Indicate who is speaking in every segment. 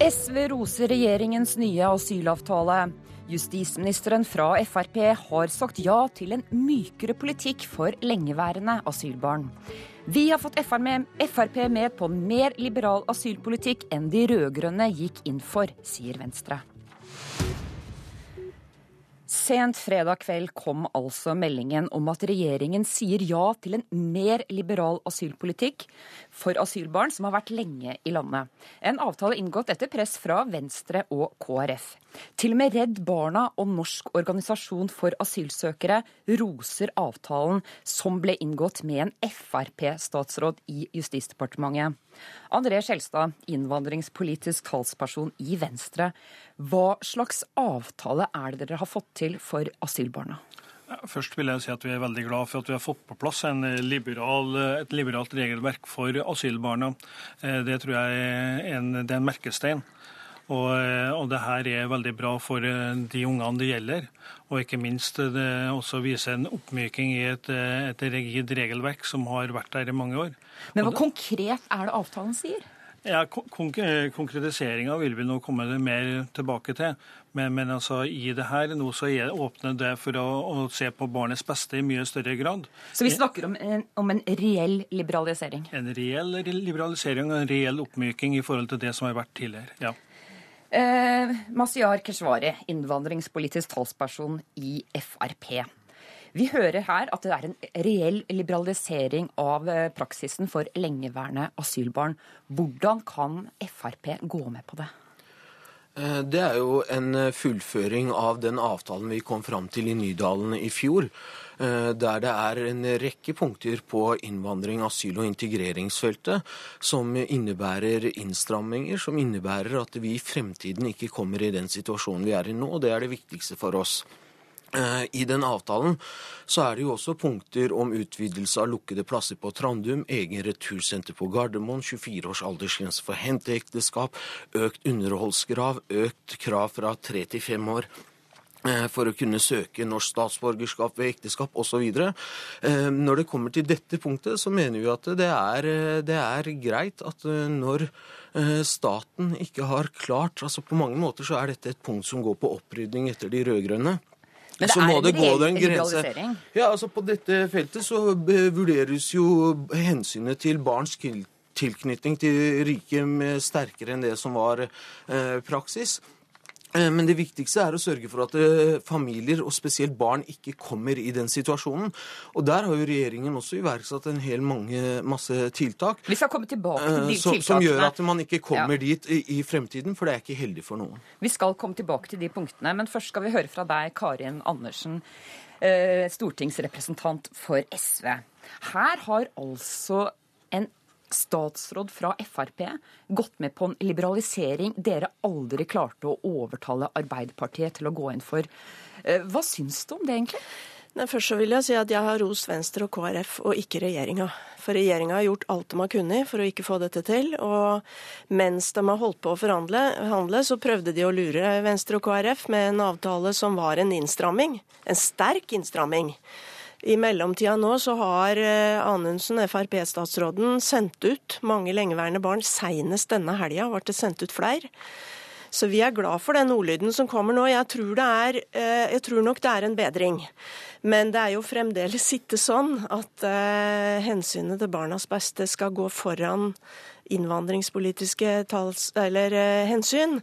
Speaker 1: SV roser regjeringens nye asylavtale. Justisministeren fra Frp har sagt ja til en mykere politikk for lengeværende asylbarn. Vi har fått Frp med på mer liberal asylpolitikk enn de rød-grønne gikk inn for, sier Venstre. Sent fredag kveld kom altså meldingen om at regjeringen sier ja til en mer liberal asylpolitikk for asylbarn som har vært lenge i landet. En avtale inngått etter press fra Venstre og KrF. Til og med Redd Barna og Norsk organisasjon for asylsøkere roser avtalen som ble inngått med en Frp-statsråd i Justisdepartementet. André Skjelstad, innvandringspolitisk talsperson i Venstre. Hva slags avtale er det dere har fått til for asylbarna?
Speaker 2: Først vil jeg si at Vi er veldig glad for at vi har fått på plass liberal, et liberalt regelverk for asylbarna. Eh, det tror jeg er en, det er en merkestein. Og, eh, og, det her er veldig bra for eh, de ungene det gjelder. Og ikke minst det også viser en oppmyking i et, et rigid regelverk som har vært der i mange år.
Speaker 1: Men hva konkret er det avtalen sier?
Speaker 2: Ja, konk Konkretiseringa vil vi nå komme mer tilbake til. Men, men altså, i det her nå så er åpner det for å, å, se på barnets beste i mye større grad.
Speaker 1: Så vi snakker om en, om en reell liberalisering?
Speaker 2: En reell liberalisering og en reell oppmyking i forhold til det som har vært tidligere. ja.
Speaker 1: Eh, Masiyar Keshvari, innvandringspolitisk talsperson i Frp. Vi hører her at det er en reell liberalisering av eh, praksisen for lengeværende asylbarn. Hvordan kan Frp gå med på det?
Speaker 3: Eh, det er jo en fullføring av den avtalen vi kom fram til i Nydalen i fjor. Eh, der det er en rekke punkter på innvandring, asyl- og integreringsfeltet som innebærer innstramminger, som innebærer at vi i fremtiden ikke kommer i den situasjonen vi er i nå. og Det er det viktigste for oss. Eh, I den avtalen så er det jo også punkter om utvidelse av lukkede plasser på Trandum, egen retursenter på Gardermoen, 24 års aldersgrense for henteekteskap, økt underholdskrav, økt krav fra tre til fem år eh, for å kunne søke norsk statsborgerskap ved ekteskap osv. Eh, når det kommer til dette punktet, så mener vi at det er, det er greit at når staten ikke har klart altså På mange måter så er dette et punkt som går på opprydning etter de rød-grønne.
Speaker 1: Men det er en reell liberalisering?
Speaker 3: Ja, altså På dette feltet så vurderes jo hensynet til barns tilknytning til riket sterkere enn det som var eh, praksis. Eh, men det viktigste er å sørge for at eh, familier, og spesielt barn, ikke kommer i den situasjonen. Og der har jo regjeringen også iverksatt en hel mange, masse tiltak.
Speaker 1: Vi skal komme tilbake til de tiltakene.
Speaker 3: Som gjør at man ikke kommer ja. dit i, i, fremtiden, for det er ikke heldig for noen.
Speaker 1: Vi skal komme tilbake til de punktene, men først skal vi høre fra deg, Karin Andersen, eh, stortingsrepresentant for SV. Her har altså en statsråd fra Frp gått med på en liberalisering dere aldri klarte å overtale Arbeiderpartiet til å gå inn for. Eh, hva syns du om det, egentlig?
Speaker 4: Nei, først så vil jeg si at jeg har rost Venstre og KrF, og ikke regjeringa. For regjeringa har gjort alt de har kunnet for å ikke få dette til. Og mens de har holdt på å forhandle, så prøvde de å lure Venstre og KrF med en avtale som var en innstramming. En sterk innstramming. I mellomtida nå så har eh, Anundsen, Frp-statsråden, sendt ut mange lengeværende barn. Seinest denne helga ble det sendt ut flere. Så vi er glad for den ordlyden som kommer nå. Jeg tror, er, eh, jeg tror, nok det er en bedring. Men det er jo fremdeles ikke sånn at uh, hensynet til barnas beste skal gå foran innvandringspolitiske tals, eller, hensyn.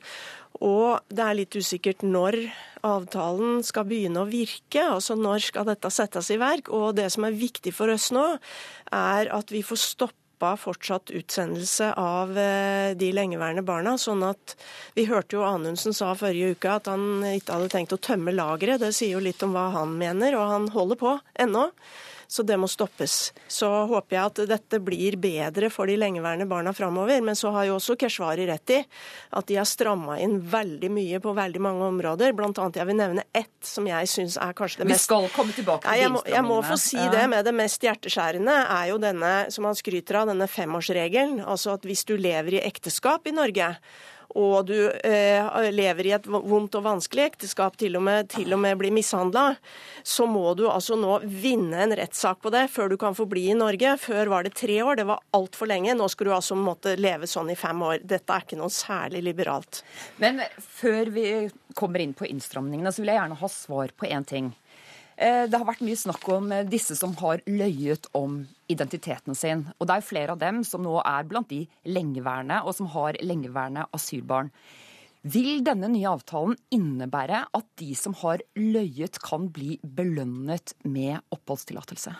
Speaker 4: Og det er litt usikkert når avtalen skal begynne å virke, altså når skal dette settes i verk. Og det som er viktig for oss nå, er at vi får stoppa fortsatt utsendelse av eh, de lengeværende barna. sånn at Vi hørte jo Anundsen sa forrige uke at han ikke hadde tenkt å tømme lageret. Det sier jo litt om hva han mener, og han holder på ennå. Så det må stoppes. Så håper jeg at dette blir bedre for de lengeværende barna framover. Men så har jo også Keshvari rett i at de har stramma inn veldig mye på veldig mange områder. Blant annet jeg vil nevne ett som jeg syns er kanskje det mest
Speaker 1: Vi skal komme tilbake til
Speaker 4: jeg, må, jeg må få si det med det mest hjerteskjærende, er jo denne som han skryter av, denne femårsregelen. Altså at hvis du lever i ekteskap i Norge og du eh, lever i et vondt og vanskelig ekteskap, til og med, til og med blir mishandla, så må du altså nå vinne en rettssak på det før du kan få bli i Norge. Før var det tre år, det var altfor lenge. Nå skal du altså måtte leve sånn i fem år. Dette er ikke noe særlig liberalt.
Speaker 1: Men før vi kommer inn på innstramningene, så vil jeg gjerne ha svar på én ting. Eh, det har vært mye snakk om eh, disse som har løyet om identiteten sin. Og det er flere av dem som nå er blant de lengeværende, og som har lengeværende asylbarn. Vil denne nye avtalen innebære at de som har løyet, kan bli belønnet med oppholdstillatelse?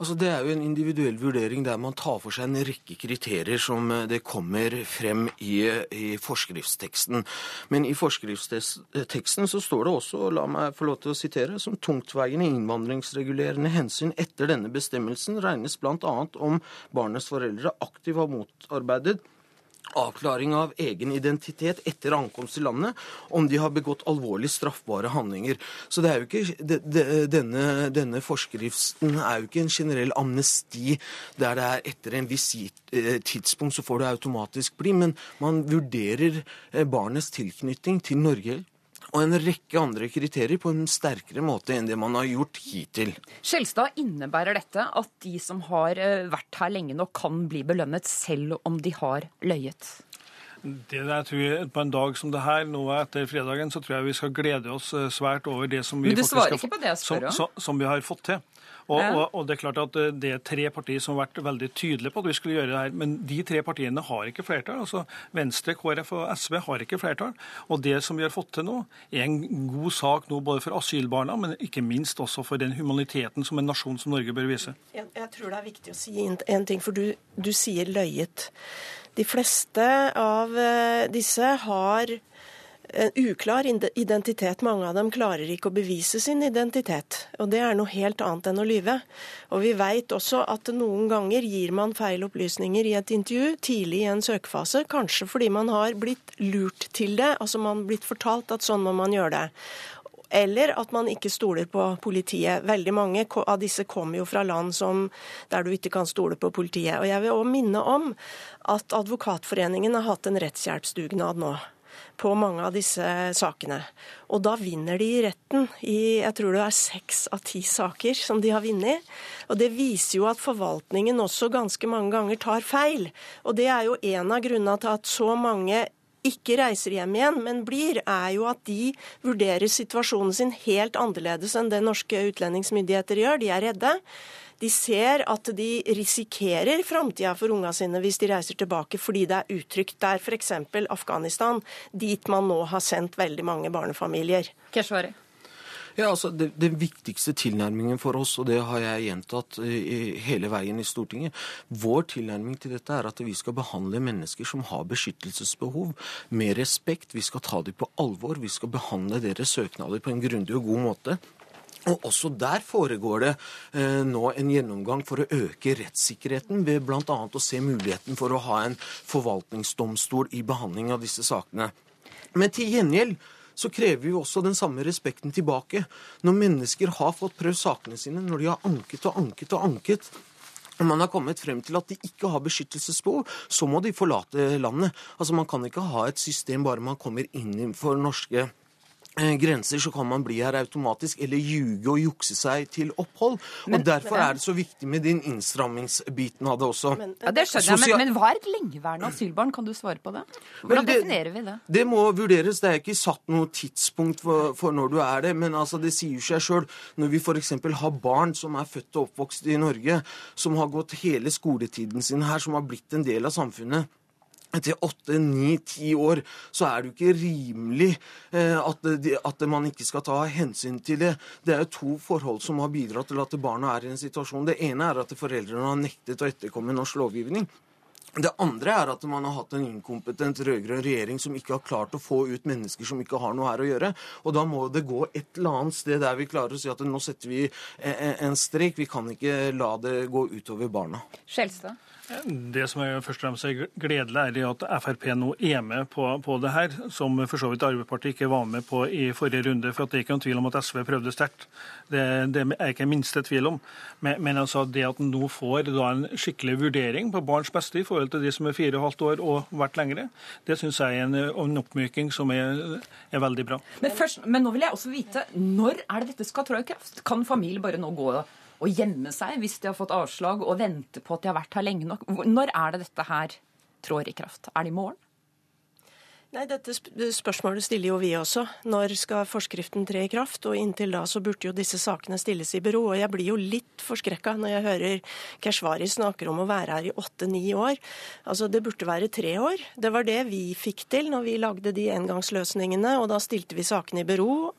Speaker 3: Altså, det er jo en individuell vurdering der man tar for seg en rekke kriterier som eh, det kommer frem i, i forskriftsteksten. Men i forskriftsteksten så står det også, la meg få lov til å sitere, som tungtveiende innvandringsregulerende hensyn etter denne bestemmelsen regnes bl.a. om barnets foreldre aktivt har motarbeidet avklaring av egen identitet etter ankomst til landet, om de har begått alvorlig straffbare handlinger. Så det er jo ikke, denne, denne forskriften er jo ikke en generell amnesti der det er etter en viss eh, tidspunkt så får du automatisk bli, men man vurderer eh, barnets tilknytning til Norge og en rekke andre kriterier på en sterkere måte enn det man har gjort hittil.
Speaker 1: Skjelstad, innebærer dette at de som har eh, vært her lenge nok, kan bli belønnet selv om de har løyet?
Speaker 2: Det jeg tror På en dag som det her, nå etter fredagen, så tror jeg vi skal glede oss eh, svært over det som vi,
Speaker 1: faktisk har,
Speaker 2: som, som, som vi har fått til. Og, ja. og, og, Det er klart at eh, det er tre partier som har vært veldig tydelige på at vi skulle gjøre det her. Men de tre partiene har ikke flertall. altså Venstre, KrF og SV har ikke flertall. Og det som vi har fått til nå, er en god sak nå både for asylbarna, men ikke minst også for den humaniteten som en nasjon som Norge bør vise.
Speaker 4: Jeg, jeg tror det er viktig å si en ting, for du, du sier løyet. De fleste av eh, disse har en uklar identitet. Mange av dem klarer ikke å bevise sin identitet. Og det er noe helt annet enn å lyve. Og vi veit også at noen ganger gir man feil opplysninger i et intervju tidlig i en søkefase. Kanskje fordi man har blitt lurt til det. Altså man har blitt fortalt at sånn må man gjøre det. Eller at man ikke stoler på politiet. Veldig mange av disse kommer jo fra land som, der du ikke kan stole på politiet. Og Jeg vil òg minne om at Advokatforeningen har hatt en rettshjelpsdugnad nå på mange av disse sakene. Og da vinner de i retten i jeg tror det er seks av ti saker som de har vunnet. Og det viser jo at forvaltningen også ganske mange ganger tar feil. Og det er jo en av grunnene til at så mange ikke reiser hjem igjen, men blir, er jo at de vurderer situasjonen sin helt annerledes enn det norske utlendingsmyndigheter gjør. De er redde. De ser at de risikerer framtida for unga sine hvis de reiser tilbake fordi det er utrygt. der, er f.eks. Afghanistan, dit man nå har sendt veldig mange barnefamilier.
Speaker 1: Keshvari.
Speaker 3: Ja, altså, det, Den viktigste tilnærmingen for oss, og det har jeg gjentatt i, hele veien i Stortinget Vår tilnærming til dette er at vi skal behandle mennesker som har beskyttelsesbehov, med respekt. Vi skal ta dem på alvor. Vi skal behandle deres søknader på en grundig og god måte. Og Også der foregår det eh, nå en gjennomgang for å øke rettssikkerheten ved bl.a. å se muligheten for å ha en forvaltningsdomstol i behandling av disse sakene. Men til gjengjeld så krever vi også den samme respekten tilbake. Når mennesker har fått prøvd sakene sine, når de har anket og anket og anket, og man har kommet frem til at de ikke har beskyttelsesbehov, så må de forlate landet. Altså Man kan ikke ha et system bare man kommer inn for norske grenser, så kan man bli her automatisk, eller ljuge og jukse seg til opphold. Men, og Derfor er det så viktig med din innstrammingsbiten av det også.
Speaker 1: Men, ja, Det skjønner jeg, men, men hva er et lengeværende asylbarn? Kan du svare på det? Hvordan det, definerer vi det?
Speaker 3: Det må vurderes. Det er ikke satt noe tidspunkt for, for når du er det. Men altså, det sier seg sjøl. Når vi f.eks. har barn som er født og oppvokst i Norge, som har gått hele skoletiden sin her, som har blitt en del av samfunnet etter åtte, ni, ti år, så er det jo ikke rimelig eh, at, at, man ikke skal ta hensyn til det. Det er jo to forhold som har bidratt til at barna er i en situasjon. Det ene er at foreldrene har nektet å etterkomme norsk lovgivning. Det andre er at man har hatt en inkompetent rød-grønn regjering som ikke har klart å få ut mennesker som ikke har noe her å gjøre. Og da må det gå et eller annet sted der vi klarer å si at nå setter vi en strek. Vi kan ikke la det gå utover barna.
Speaker 1: Skjelstad?
Speaker 2: Det som er først og fremst gledelig, er at Frp nå er med på, på, det her, som for så vidt Arbeiderpartiet ikke var med på i forrige runde. for Det er ikke noen tvil om at SV prøvde sterkt. Det, det er ikke minste tvil om. Men, men altså det at en nå får en skikkelig vurdering på barns beste i forhold til de som er fire og et halvt år og vært lengre. Det syns jeg er en, en oppmyking som er, er veldig bra.
Speaker 1: Men, først, men, nå vil jeg også vite, når er det dette skal trå i kraft? Kan familie bare nå gå og gjemme seg hvis de har fått avslag, og vente på at de har vært her lenge nok? Når er det dette her trår i kraft? Er det i morgen?
Speaker 4: Nei, Dette spørsmålet stiller jo vi også. Når skal forskriften tre i kraft? Og inntil da så burde jo disse sakene stilles i bero. Og jeg blir jo litt forskrekka når jeg hører Keshvari snakker om å være her i åtte-ni år. Altså det burde være tre år. Det var det vi fikk til når vi lagde de engangsløsningene, og da stilte vi sakene i bero.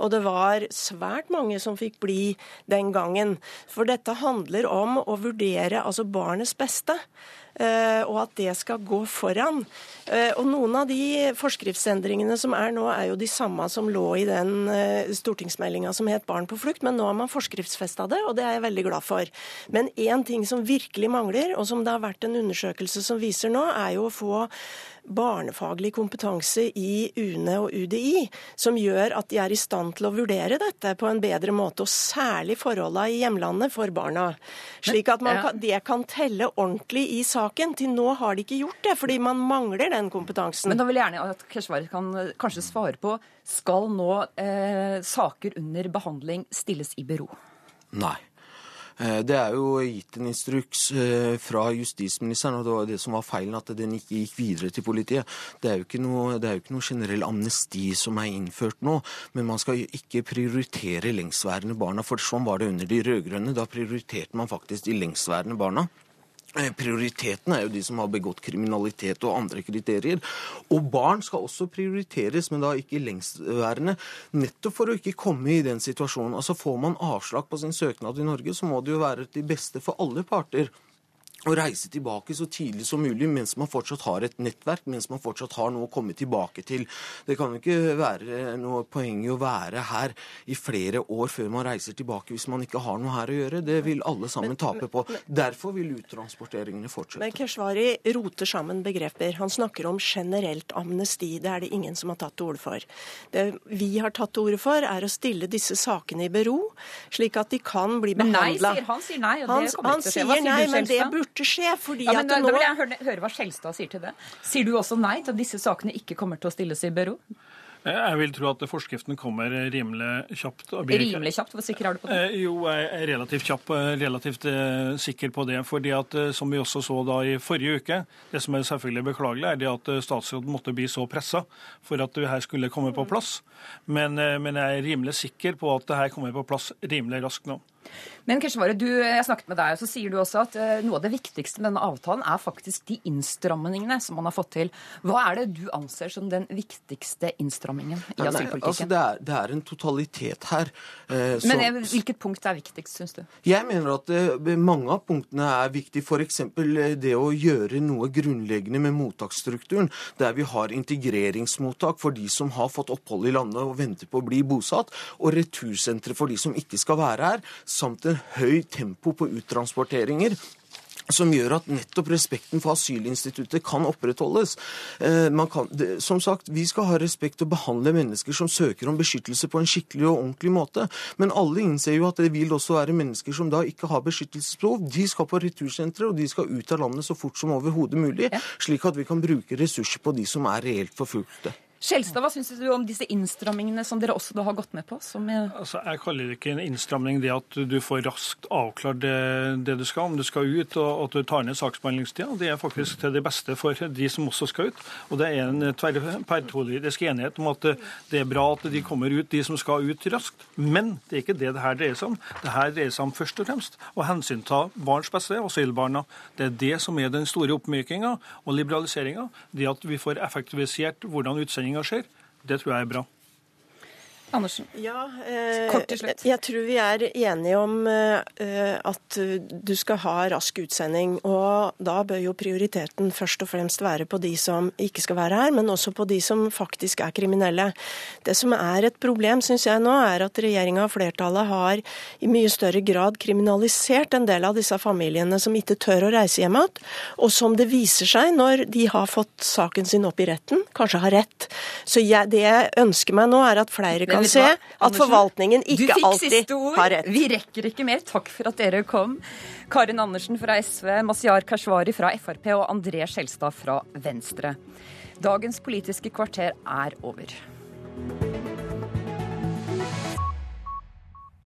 Speaker 4: Og det var svært mange som fikk bli den gangen. For dette handler om å vurdere altså barnets beste. Eh, og at det skal gå foran. Eh, og Noen av de forskriftsendringene som er nå, er jo de samme som lå i den eh, stortingsmeldinga som het Barn på flukt, men nå har man forskriftsfesta det, og det er jeg veldig glad for. Men én ting som virkelig mangler, og som det har vært en undersøkelse som viser nå, er jo å få barnefaglig kompetanse i UNE og UDI som gjør at de er i stand til å vurdere dette på en bedre måte, og særlig forholdene i hjemlandet for barna. Slik at kan, det kan telle ordentlig i saken. Til nå har de ikke gjort det, fordi man mangler den kompetansen.
Speaker 1: Men da vil jeg gjerne at Keshvari kan eh, kanskje svare på skal nå eh, saker under behandling stilles i bero?
Speaker 3: Nei. Eh, det er jo gitt en instruks eh, fra justisministeren, og det var det som var feilen, at den ikke gikk videre til politiet. Det er jo ikke noe, jo ikke noe generell amnesti som er innført nå, men man skal ikke prioritere lengstværende barna, for sånn var det under de rød-grønne. Da prioriterte man faktisk de lengstværende barna. Eh, prioriteten er jo de som har begått kriminalitet og andre kriterier. Og barn skal også prioriteres, men da ikke lengstværende. Nettopp for å ikke komme i den situasjonen. Altså Får man avslag på sin søknad i Norge, så må det jo være til beste for alle parter å reise tilbake så tidlig som mulig mens man fortsatt har et nettverk, mens man fortsatt har noe å komme tilbake til. Det kan jo ikke være noe poeng i å være her i flere år før man reiser tilbake hvis man ikke har noe her å gjøre. Det vil alle sammen men, tape på. Derfor vil uttransporteringene fortsette.
Speaker 4: Men Keshvari roter sammen begreper. Han snakker om generelt amnesti. Det er det ingen som har tatt til orde for. Det vi har tatt til orde for, er å stille disse sakene i bero, slik at de kan bli behandla.
Speaker 1: Men nei, sier han sier nei, og det kommer ikke til å
Speaker 4: skje. Hva sier nei, men det burde burde skje. fordi ja, men, at nå...
Speaker 1: Da vil jeg høre, høre hva Skjelstad sier til det. Sier du også nei til at disse sakene ikke kommer til å stilles i bero?
Speaker 2: Jeg vil tro at forskriften kommer rimelig kjapt.
Speaker 1: Rimelig kjapt? Hvor sikker er du på det?
Speaker 2: Eh, jo, jeg er relativt kjapp, eh, relativt eh, sikker på det. fordi at Som vi også så da i forrige uke, det som er selvfølgelig beklagelig, er det at statsråden måtte bli så pressa for at det her skulle komme på plass. Men, men jeg er rimelig sikker på at det her kommer på plass rimelig raskt nå.
Speaker 1: Men Keshvari, du, jeg snakket med deg, og så sier du også at uh, noe av det viktigste med denne avtalen er faktisk de innstrammingene som man har fått til. Hva er det du anser som den viktigste innstrammingen i nei, asylpolitikken?
Speaker 3: Nei, altså det, er, det, er, en totalitet her.
Speaker 1: Uh, Men så, hvilket punkt er viktigst, syns du?
Speaker 3: Jeg mener at eh, mange av punktene er viktige. F.eks. det å gjøre noe grunnleggende med mottaksstrukturen. Der vi har integreringsmottak for de som har fått opphold i landet og venter på å bli bosatt, og retursentre for de som ikke skal være her samt en høy tempo på uttransporteringer som gjør at nettopp respekten for asylinstituttet kan opprettholdes. Eh, kan, som sagt, Vi skal ha respekt og behandle mennesker som søker om beskyttelse på en skikkelig og ordentlig måte. Men alle innser jo at det vil også være mennesker som da ikke har beskyttelsesbehov. De skal på retursentre, og de skal ut av landet så fort som overhodet mulig. Slik at vi kan bruke ressurser på de som er reelt forfulgte.
Speaker 1: Skjelstad, hva syns du om disse innstrammingene som dere også har gått med på? Jeg...
Speaker 2: Altså, jeg kaller det ikke en innstramming det at du får raskt avklart det, det, du skal, om du skal ut, og at du tar ned saksbehandlingstida. Det er faktisk til det beste for de som også skal ut. Og det er en tverrpolitisk enighet om at det er bra at de kommer ut, de som skal ut raskt. Men det er ikke det det her dreier seg om. Det her dreier seg om først og fremst å hensynta barns beste, asylbarna. Det er det som er den store oppmykinga og liberaliseringa. Det at vi får effektivisert hvordan utsending utdanninga skjer. Det tror jeg er bra.
Speaker 1: Andersen,
Speaker 4: ja, eh, kort til slutt. Jeg tror vi er enige om eh, at du skal ha rask utsending. Og da bør jo prioriteten først og fremst være på de som ikke skal være her, men også på de som faktisk er kriminelle. Det som er et problem, syns jeg nå, er at regjeringa og flertallet har i mye større grad kriminalisert en del av disse familiene som ikke tør å reise hjem igjen, og som det viser seg når de har fått saken sin opp i retten, kanskje har rett. Så jeg, det jeg ønsker meg nå, er at flere kan kan se at forvaltningen ikke alltid har rett.
Speaker 1: Vi rekker ikke mer. Takk for at dere kom. Karin Andersen fra SV, Masiar Kashvari fra Frp og André Skjelstad fra Venstre. Dagens Politiske kvarter er over.